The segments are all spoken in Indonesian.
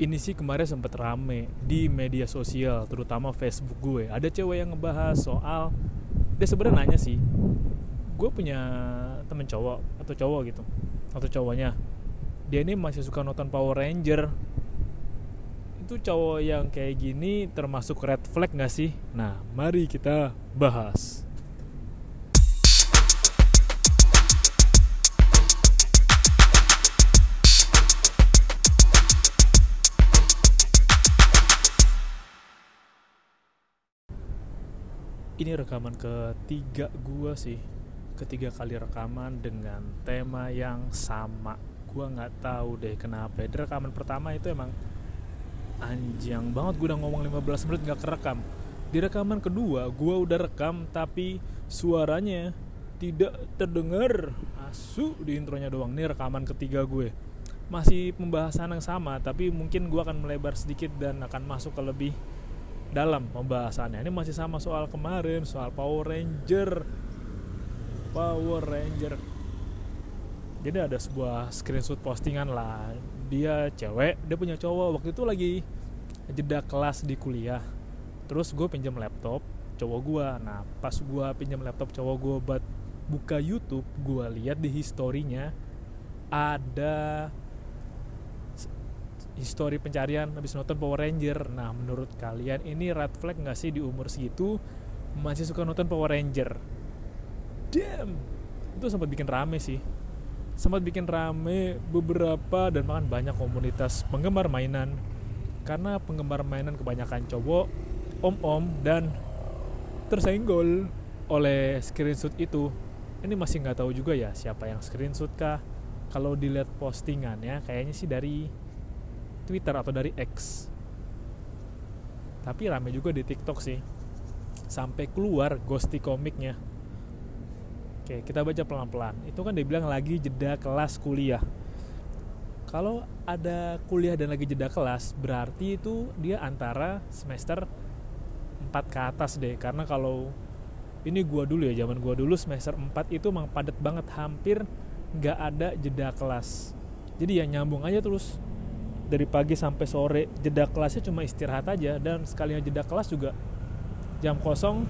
ini sih kemarin sempet rame di media sosial terutama Facebook gue ada cewek yang ngebahas soal dia sebenarnya nanya sih gue punya temen cowok atau cowok gitu atau cowoknya dia ini masih suka nonton Power Ranger itu cowok yang kayak gini termasuk red flag gak sih? Nah, mari kita bahas. Ini rekaman ketiga gua sih. Ketiga kali rekaman dengan tema yang sama. Gua nggak tahu deh kenapa Di rekaman pertama itu emang Anjing banget. Gue udah ngomong 15 menit nggak kerekam. Di rekaman kedua gua udah rekam Tapi suaranya tidak terdengar. Asu di intronya doang. Ini rekaman ketiga gue. Masih pembahasan yang sama Tapi mungkin gua akan melebar sedikit Dan akan masuk ke lebih dalam pembahasannya. Ini masih sama soal kemarin soal Power Ranger. Power Ranger. Jadi ada sebuah screenshot postingan lah. Dia cewek dia punya cowok. Waktu itu lagi jeda kelas di kuliah. Terus gue pinjam laptop cowok gue nah pas gue pinjam laptop cowok gue buat buka YouTube gue lihat di historinya ada history pencarian habis nonton Power Ranger. Nah, menurut kalian ini red flag nggak sih di umur segitu masih suka nonton Power Ranger? Damn, itu sempat bikin rame sih. Sempat bikin rame beberapa dan bahkan banyak komunitas penggemar mainan. Karena penggemar mainan kebanyakan cowok, om-om dan tersenggol oleh screenshot itu. Ini masih nggak tahu juga ya siapa yang screenshot kah. Kalau dilihat postingannya kayaknya sih dari Twitter atau dari X. Tapi rame juga di TikTok sih. Sampai keluar ghosty komiknya. Oke kita baca pelan-pelan. Itu kan dia bilang lagi jeda kelas kuliah. Kalau ada kuliah dan lagi jeda kelas berarti itu dia antara semester 4 ke atas deh. Karena kalau ini gua dulu ya zaman gua dulu semester 4 itu emang padat banget. Hampir nggak ada jeda kelas. Jadi ya nyambung aja terus dari pagi sampai sore jeda kelasnya cuma istirahat aja dan sekalinya jeda kelas juga jam kosong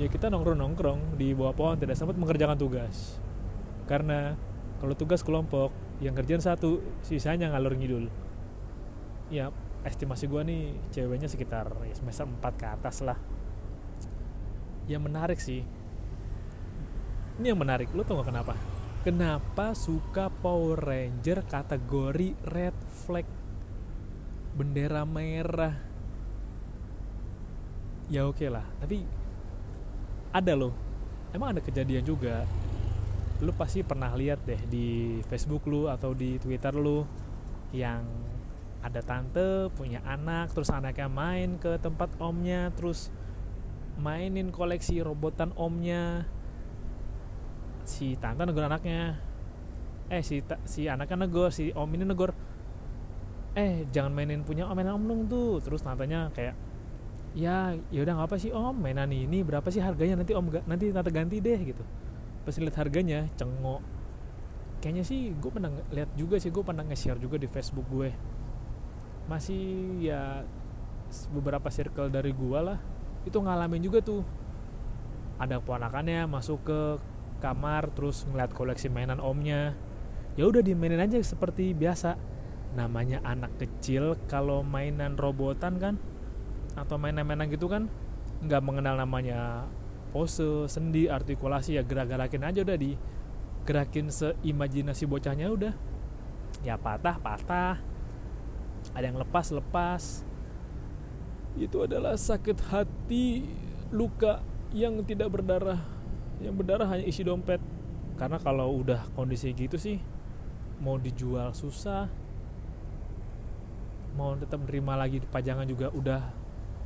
ya kita nongkrong nongkrong di bawah pohon tidak sempat mengerjakan tugas. Karena kalau tugas kelompok yang kerjaan satu sisanya ngalur ngidul. Ya estimasi gue nih ceweknya sekitar ya semester 4 ke atas lah. Yang menarik sih. Ini yang menarik lo tau gak kenapa kenapa suka Power Ranger kategori red flag? Bendera merah. Ya oke okay lah. Tapi ada loh. Emang ada kejadian juga. Lu pasti pernah lihat deh di Facebook lu atau di Twitter lu yang ada tante punya anak terus anaknya main ke tempat omnya terus mainin koleksi robotan omnya si tante negor anaknya. Eh si si anaknya negor si om ini negor eh jangan mainin punya om mainan om dong tuh. Terus tantenya kayak ya ya udah nggak apa sih om mainan ini berapa sih harganya? Nanti om nanti tante ganti deh gitu. Pas lihat harganya cengok. Kayaknya sih gue pernah lihat juga sih gue pernah nge-share juga di Facebook gue. Masih ya beberapa circle dari gue lah itu ngalamin juga tuh. Ada keponakannya masuk ke kamar terus ngeliat koleksi mainan omnya. Ya udah dimainin aja seperti biasa. Namanya anak kecil kalau mainan robotan kan atau mainan-mainan gitu kan nggak mengenal namanya pose sendi artikulasi ya gerak-gerakin aja udah di gerakin seimajinasi bocahnya udah. Ya patah patah. Ada yang lepas lepas. Itu adalah sakit hati luka yang tidak berdarah yang berdarah hanya isi dompet. Karena kalau udah kondisi gitu sih mau dijual susah. Mau tetap nerima lagi pajangan juga udah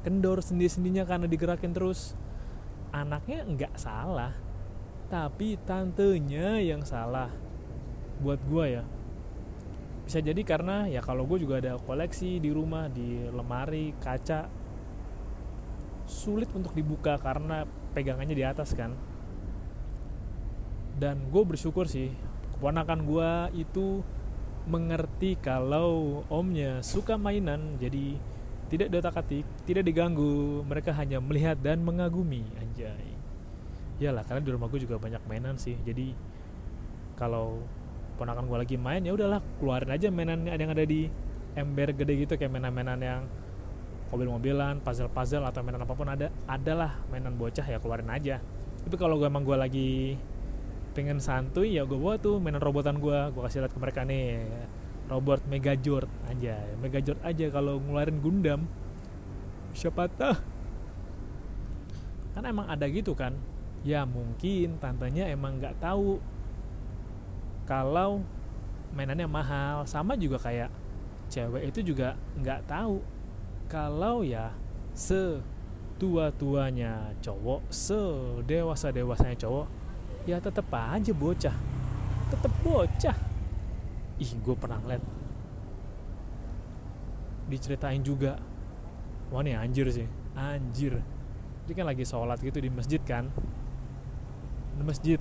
kendor sendi-sendinya karena digerakin terus. Anaknya nggak salah tapi tantenya yang salah. Buat gue ya. Bisa jadi karena ya kalau gue juga ada koleksi di rumah di lemari kaca sulit untuk dibuka karena pegangannya di atas kan dan gue bersyukur sih keponakan gue itu mengerti kalau omnya suka mainan jadi tidak dotak-atik, tidak diganggu, mereka hanya melihat dan mengagumi anjay. Iyalah, karena di rumah gue juga banyak mainan sih. Jadi kalau ponakan gue lagi main ya udahlah keluarin aja mainan yang ada di ember gede gitu kayak mainan-mainan yang mobil-mobilan, puzzle-puzzle atau mainan apa pun ada, adalah mainan bocah ya keluarin aja. Tapi kalau gue emang gue lagi pengen santuy ya gue bawa tuh mainan robotan gue, gue kasih lihat ke mereka nih robot Megazord aja, Megazord aja kalau ngeluarin Gundam. Siapa tahu kan emang ada gitu kan. Ya mungkin tantenya emang nggak tahu kalau mainannya mahal. Sama juga kayak cewek itu juga nggak tahu kalau ya setua-tuanya cowok sedewasa-dewasanya cowok ya tetep aja bocah. Tetep bocah. Ih gue pernah ngeliat. Diceritain juga. Wah nih anjir sih. Anjir. Dia kan lagi sholat gitu di masjid kan? Di masjid.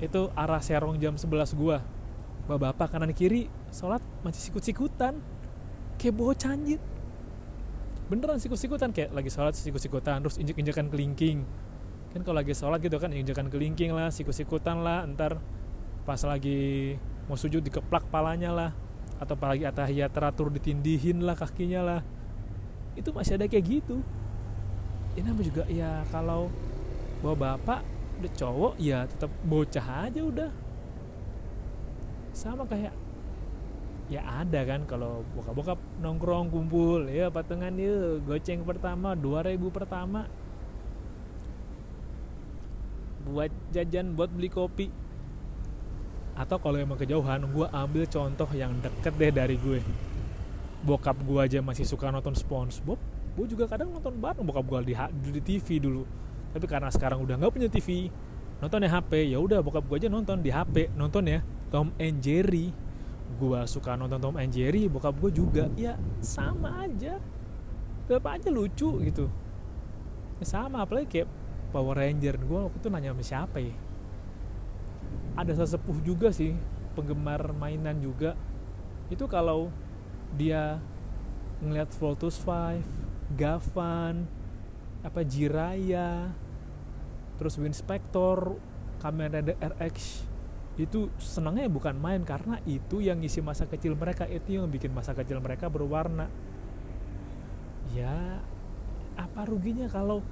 Itu arah serong jam 11 gua. Bapak-bapak kanan kiri sholat masih sikut-sikutan. Kayak bocah anjir. Beneran sikut-sikutan kayak lagi sholat sikut-sikutan terus injek-injekan kelingking kan kalau lagi sholat gitu kan injekan kelingking lah sikut-sikutan lah ntar pas lagi mau sujud dikeplak palanya lah atau apalagi atahiyat teratur ditindihin lah kakinya lah. Itu masih ada kayak gitu. Ini namanya juga ya kalau bawa bapak udah cowok ya tetap bocah aja udah. Sama kayak ya ada kan kalau bokap-bokap nongkrong kumpul ya patungan yuk goceng pertama 2000 pertama buat jajan buat beli kopi. Atau kalau emang kejauhan gue ambil contoh yang deket deh dari gue. Bokap gue aja masih suka nonton SpongeBob gue juga kadang nonton bareng bokap gue di, di TV dulu. Tapi karena sekarang udah nggak punya TV nonton ya HP ya udah bokap gue aja nonton di HP nonton ya Tom and Jerry. Gue suka nonton Tom and Jerry bokap gue juga. Ya sama aja. Apa aja lucu gitu. Ya sama apalagi kayak Power Ranger. Gue waktu itu nanya sama siapa ya? Ada sesepuh juga sih penggemar mainan juga. Itu kalau dia ngeliat Voltus 5 Gavan apa Jiraya terus Winspector kamera RX itu senangnya bukan main karena itu yang ngisi masa kecil mereka. Itu yang bikin masa kecil mereka berwarna. Ya apa ruginya kalau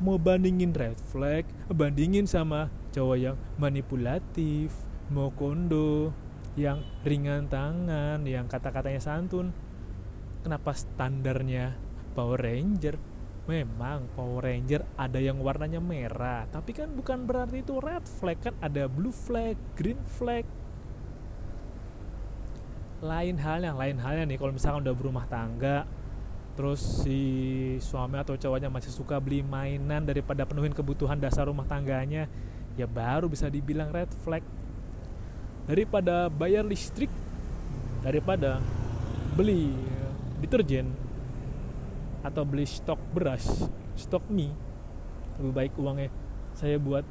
mau bandingin red flag bandingin sama cowok yang manipulatif mau kondo yang ringan tangan yang kata-katanya santun. Kenapa standarnya Power Ranger? Memang Power Ranger ada yang warnanya merah tapi kan bukan berarti itu red flag kan ada blue flag green flag. Lain halnya lain halnya nih kalau misalkan udah berumah tangga terus si suami atau cowoknya masih suka beli mainan daripada penuhin kebutuhan dasar rumah tangganya ya baru bisa dibilang red flag daripada bayar listrik daripada beli deterjen atau beli stok beras, stok mie, lebih baik uangnya saya buat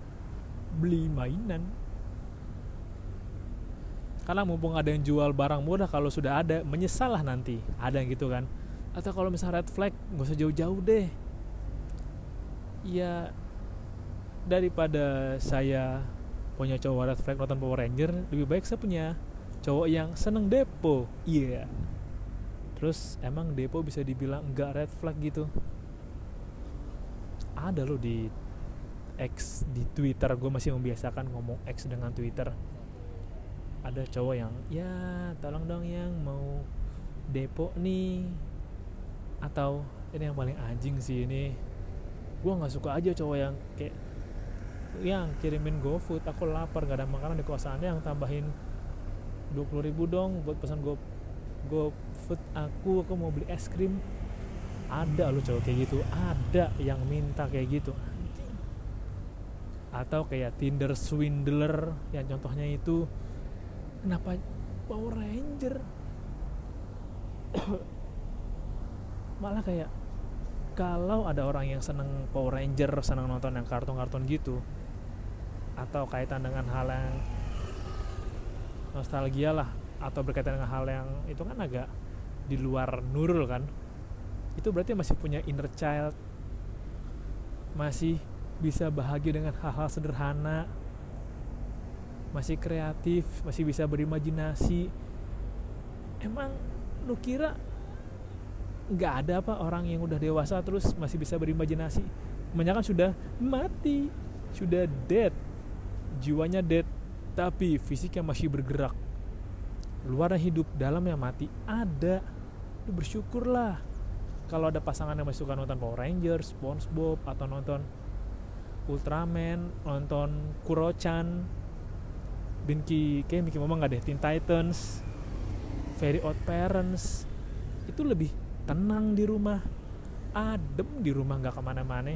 beli mainan. Karena mumpung ada yang jual barang murah kalau sudah ada menyesal lah nanti ada yang gitu kan. Atau kalau misalnya red flag nggak usah jauh-jauh deh. Ya daripada saya punya cowok red flag nonton Power Ranger lebih baik saya punya cowok yang seneng depo. Iya. Yeah terus emang depo bisa dibilang enggak red flag gitu. Ada loh di X di Twitter. Gue masih membiasakan ngomong X dengan Twitter. Ada cowok yang ya tolong dong yang mau depo nih atau ini yang paling anjing sih ini. Gue nggak suka aja cowok yang kayak yang kirimin GoFood aku lapar gak ada makanan di kosannya yang tambahin 20 ribu dong buat pesan go GoFood aku aku mau beli es krim. Ada lo cowok kayak gitu ada yang minta kayak gitu. Atau kayak Tinder swindler yang contohnya itu kenapa Power Ranger malah kayak kalau ada orang yang seneng Power Ranger seneng nonton yang kartun-kartun gitu atau kaitan dengan hal yang nostalgia lah atau berkaitan dengan hal yang itu kan agak di luar Nurul kan itu berarti masih punya inner child. Masih bisa bahagia dengan hal-hal sederhana. Masih kreatif masih bisa berimajinasi. Emang lu kira nggak ada apa orang yang udah dewasa terus masih bisa berimajinasi. Kebanyakan sudah mati sudah dead jiwanya dead tapi fisiknya masih bergerak. Luarnya hidup dalamnya mati ada. Lu bersyukurlah. Kalau ada pasangan yang masih suka nonton Power Rangers, SpongeBob atau nonton Ultraman, nonton Kuro-chan, Binki, kayak Mickey Mouse nggak deh, Teen Titans, Very Odd Parents, itu lebih tenang di rumah, adem di rumah nggak ke mana-mana.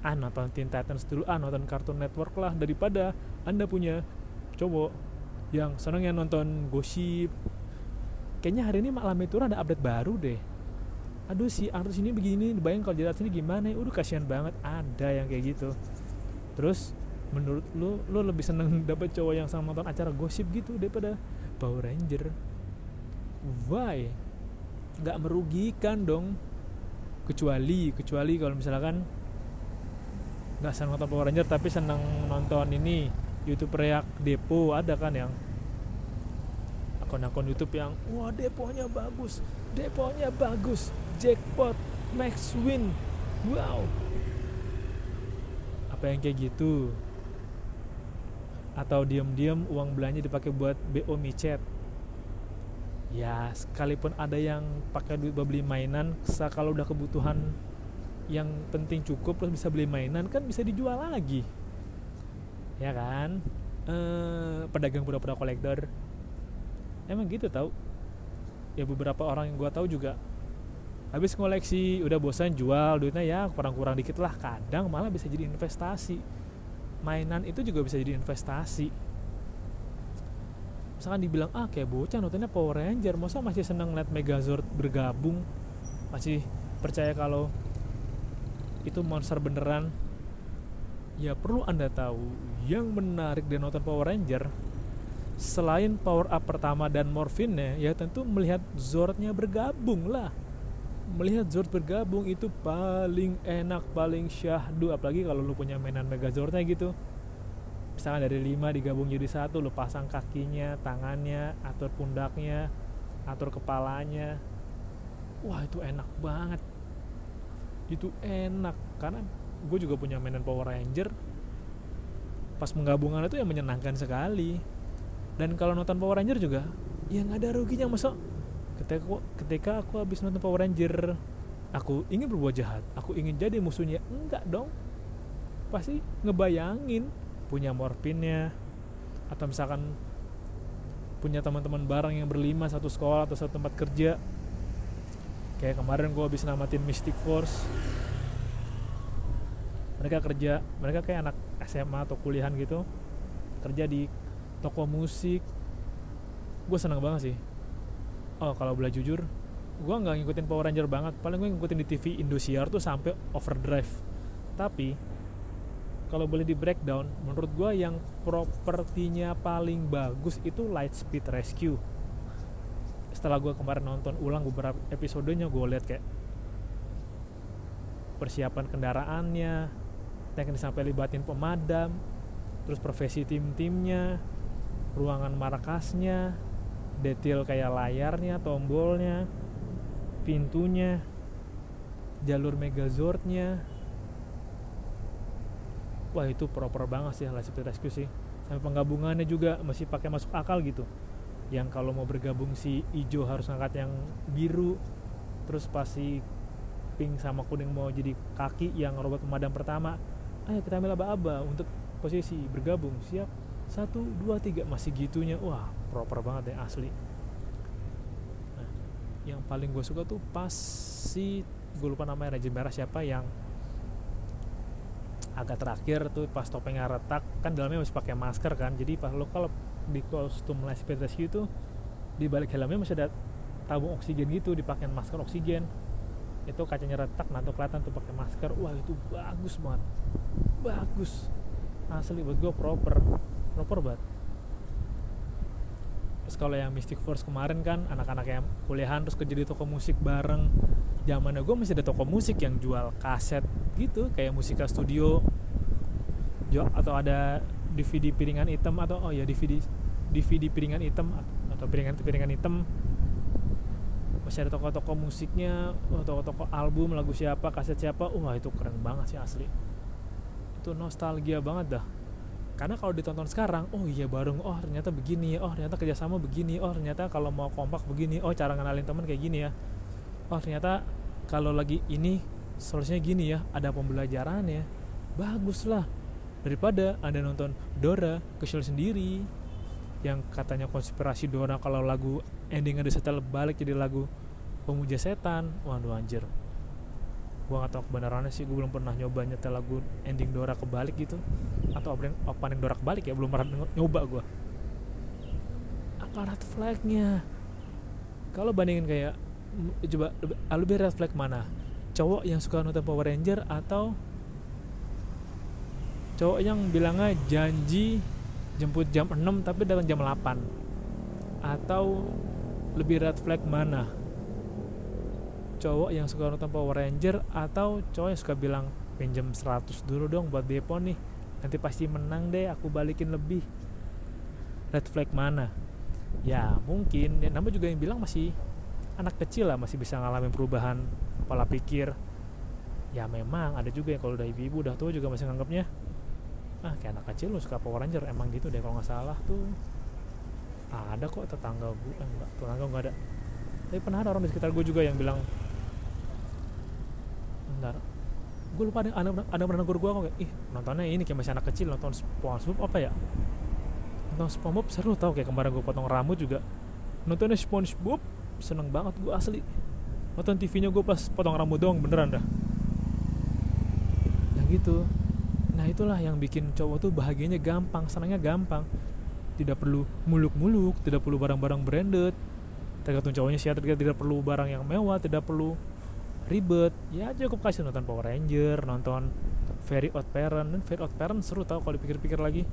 Ah nonton Teen Titans dulu, ah nonton Cartoon Network lah. Daripada anda punya cowok yang senangnya nonton gosip, kayaknya hari ini malam itu ada update baru deh. Aduh si artis ini begini. Bayang kalau artis ini gimana? Ya udah kasihan banget. Ada yang kayak gitu. Terus menurut lu lu lebih seneng dapet cowok yang sama nonton acara gosip gitu daripada Power Ranger? Why nggak merugikan dong kecuali kecuali kalau misalkan nggak seneng nonton Power Ranger tapi seneng nonton ini YouTube reak Depo ada kan yang akun-akun YouTube yang wah deponya bagus, deponya bagus, jackpot, max win, wow. Apa yang kayak gitu? Atau diam-diam uang belanja dipakai buat BO micet. Ya, sekalipun ada yang pakai duit buat beli mainan, kalau udah kebutuhan yang penting cukup terus bisa beli mainan kan bisa dijual lagi. Ya kan? Eh, pedagang pura-pura kolektor. Emang gitu tau? Ya beberapa orang yang gue tahu juga habis ngoleksi udah bosan jual duitnya ya kurang-kurang dikit lah. Kadang malah bisa jadi investasi. Mainan itu juga bisa jadi investasi misalkan dibilang ah kayak bocah nontonnya Power Ranger masa masih seneng liat Megazord bergabung? Masih percaya kalau itu monster beneran? Ya perlu anda tahu yang menarik dari nonton Power Ranger selain power up pertama dan morfinnya ya tentu melihat Zordnya bergabung lah. Melihat Zord bergabung itu paling enak paling syahdu apalagi kalau lu punya mainan Megazordnya gitu misalnya dari 5 digabung jadi satu lu pasang kakinya tangannya atur pundaknya atur kepalanya. Wah itu enak banget. Itu enak karena gue juga punya mainan Power Ranger. Pas penggabungan itu yang menyenangkan sekali. Dan kalau nonton Power Ranger juga ya nggak ada ruginya. Masa ketika aku, ketika aku habis nonton Power Ranger aku ingin berbuat jahat. Aku ingin jadi musuhnya. Enggak dong. Pasti ngebayangin punya morfinnya atau misalkan punya teman-teman bareng yang berlima satu sekolah atau satu tempat kerja. Kayak kemarin gue habis namatin Mystic Force. Mereka kerja mereka kayak anak SMA atau kuliahan gitu kerja di toko musik. Gue seneng banget sih. Oh kalau boleh jujur gue nggak ngikutin Power Ranger banget. Paling gue ngikutin di TV Indosiar tuh sampai Overdrive. Tapi kalau boleh di breakdown menurut gue yang propertinya paling bagus itu Lightspeed Rescue. Setelah gue kemarin nonton ulang beberapa episodenya gue lihat kayak persiapan kendaraannya teknis sampai libatin pemadam terus profesi tim-timnya ruangan markasnya detail kayak layarnya tombolnya pintunya jalur megazordnya wah itu proper banget sih Lightspeed Rescue sih. Sampai penggabungannya juga masih pakai masuk akal gitu. Yang kalau mau bergabung si ijo harus ngangkat yang biru terus pasti pink sama kuning mau jadi kaki yang robot pemadam pertama ayo kita ambil aba-aba untuk posisi bergabung. Siap. Satu dua tiga masih gitunya. Wah proper banget ya asli. Nah, yang paling gue suka tuh pas si gue lupa namanya Raja Merah siapa yang agak terakhir tuh pas topengnya retak kan dalamnya masih pakai masker kan. Jadi pas lo kalau di kostum Lightspeed Rescue itu di balik helmnya masih ada tabung oksigen gitu dipakai masker oksigen. Itu kacanya retak nanti kelihatan tuh pakai masker. Wah itu bagus banget. Bagus. Asli buat gue proper. Proper banget. Terus kalau yang Mystic Force kemarin kan anak-anak yang kuliahan terus kerja di toko musik bareng zamannya gue masih ada toko musik yang jual kaset gitu kayak musika studio. Atau ada DVD piringan hitam atau oh ya DVD DVD piringan hitam atau piringan piringan hitam. Masih ada toko-toko musiknya toko-toko album lagu siapa kaset siapa wah itu keren banget sih asli. Itu nostalgia banget dah. Karena kalau ditonton sekarang oh iya bareng oh ternyata begini oh ternyata kerjasama begini oh ternyata kalau mau kompak begini oh cara ngenalin teman kayak gini ya oh ternyata kalau lagi ini solusinya gini ya ada pembelajaran ya. Bagus lah daripada anda nonton Dora kesel sendiri yang katanya konspirasi Dora kalau lagu ending ada setel balik jadi lagu pemuja setan. Waduh anjir. Gua gak tau kebenarannya sih gue belum pernah nyoba nyetel lagu ending Dora kebalik gitu. Atau opening, opening Dora kebalik ya belum pernah nyoba gue apa red flagnya. Kalau bandingin kayak coba lebih red flag mana? Cowok yang suka nonton Power Ranger atau cowok yang bilangnya janji jemput jam 6 tapi datang jam 8 atau lebih red flag mana? Cowok yang suka nonton Power Ranger atau cowok yang suka bilang pinjam 100 dulu dong buat depo nih nanti pasti menang deh aku balikin lebih. Red flag mana? Ya mungkin. Ya, namun juga yang bilang masih anak kecil lah masih bisa ngalamin perubahan pola pikir. Ya memang ada juga yang kalau udah ibu-ibu udah tua juga masih nganggapnya ah kayak anak kecil lu suka Power Ranger. Emang gitu deh kalau nggak salah tuh. Ah, ada kok tetangga gue eh, enggak tetangga nggak ada. Tapi pernah ada orang di sekitar gue juga yang bilang bentar gue lupa ada ada, ada pernah gue kok kayak ih nontonnya ini kayak masih anak kecil nonton SpongeBob apa ya? Nonton SpongeBob seru tau kayak kemarin gue potong rambut juga. Nontonnya SpongeBob seneng banget gue asli. Nonton TV-nya gue pas potong rambut doang beneran dah. Yang gitu. Nah itulah yang bikin cowok tuh bahagianya gampang senangnya gampang. Tidak perlu muluk-muluk tidak perlu barang-barang branded. Tergantung cowoknya sih tidak, tidak perlu barang yang mewah tidak perlu ribet. Ya cukup kasih nonton Power Ranger nonton Very Odd Parent. Dan Very Odd Parent seru tau kalau dipikir-pikir lagi.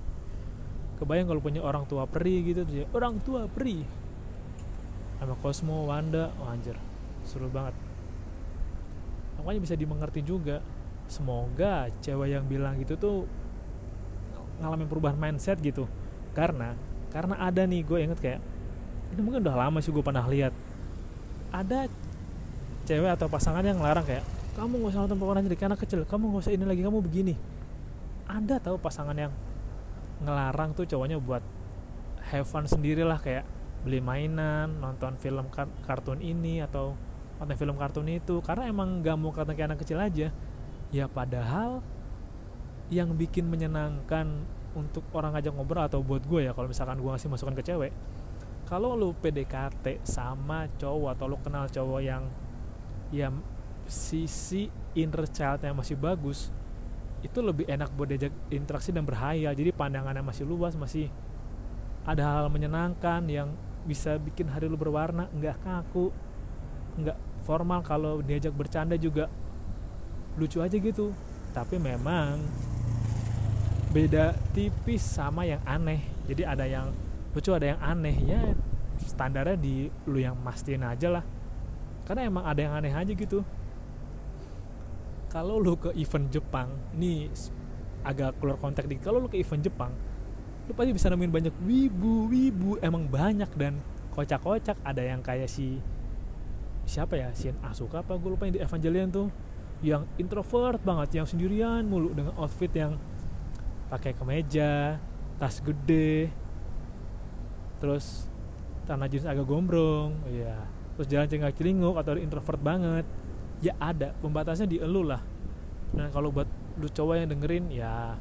Kebayang kalau punya orang tua peri gitu ya orang tua peri sama Cosmo Wanda. Oh anjir. Seru banget. Makanya bisa dimengerti juga. Semoga cewek yang bilang gitu tuh ngalamin perubahan mindset gitu. Karena karena ada nih gue inget kayak ini mungkin udah lama sih gue pernah lihat. Ada cewek atau pasangan yang ngelarang kayak kamu gak usah nonton pemeran jadi anak kecil. Kamu gak usah ini lagi kamu begini. Ada tahu pasangan yang ngelarang tuh cowoknya buat have fun sendiri lah kayak beli mainan nonton film kartun ini atau nonton film kartun itu. Karena emang gak mau kata kayak anak kecil aja. Ya padahal yang bikin menyenangkan untuk orang ngajak ngobrol atau buat gue ya kalau misalkan gue ngasih masukan ke cewek kalau lu PDKT sama cowok atau lu kenal cowok yang ya sisi inner child yang masih bagus itu lebih enak buat diajak interaksi dan berhayal. Jadi pandangannya masih luas masih ada hal menyenangkan yang bisa bikin hari lu berwarna nggak kaku nggak formal kalau diajak bercanda juga. Lucu aja gitu. Tapi memang beda tipis sama yang aneh. Jadi ada yang lucu ada yang aneh. Ya standarnya di lu yang mastiin aja lah. Karena emang ada yang aneh aja gitu. Kalau lu ke event Jepang ini agak keluar konteks dikit. Kalau lu ke event Jepang lu pasti bisa nemuin banyak wibu wibu emang banyak dan kocak-kocak. Ada yang kayak si siapa ya? Si Asuka apa? Gue lupa yang di Evangelion tuh. Yang introvert banget yang sendirian mulu dengan outfit yang pakai kemeja tas gede terus tanah jeans agak gombrong ya terus jalan cengak celinguk atau introvert banget ya ada. Pembatasnya di elu lah. Dan kalau buat lu cowok yang dengerin ya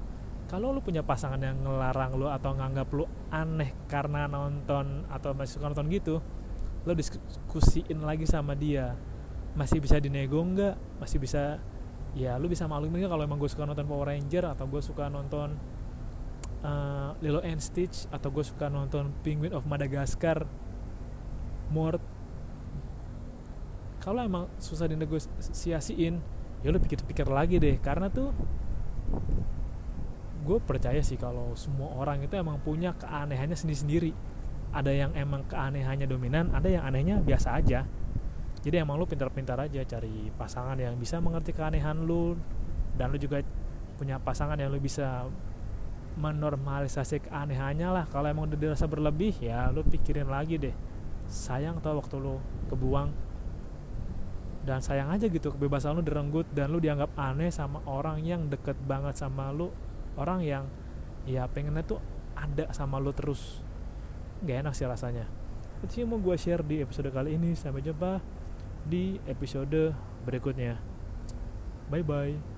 kalau lu punya pasangan yang ngelarang lu atau nganggap lu aneh karena nonton atau masih suka nonton gitu lu diskusiin lagi sama dia. Masih bisa dinego nggak? Masih bisa ya lu bisa maklumin nggak kalau emang gue suka nonton Power Ranger atau gue suka nonton uh, Lilo and Stitch atau gue suka nonton Penguin of Madagascar Mort kalau emang susah dinegosiasiin ya lu pikir-pikir lagi deh. Karena tuh gue percaya sih kalau semua orang itu emang punya keanehannya sendiri-sendiri. Ada yang emang keanehannya dominan ada yang anehnya biasa aja. Jadi emang lu pintar-pintar aja cari pasangan yang bisa mengerti keanehan lu dan lu juga punya pasangan yang lu bisa menormalisasi keanehannya lah. Kalau emang udah dirasa berlebih ya lu pikirin lagi deh. Sayang tau waktu lu kebuang. Dan sayang aja gitu kebebasan lu direnggut dan lu dianggap aneh sama orang yang deket banget sama lu orang yang ya pengennya tuh ada sama lu terus. Nggak enak sih rasanya. Itu sih mau gue share di episode kali ini. Sampai jumpa di episode berikutnya. Bye bye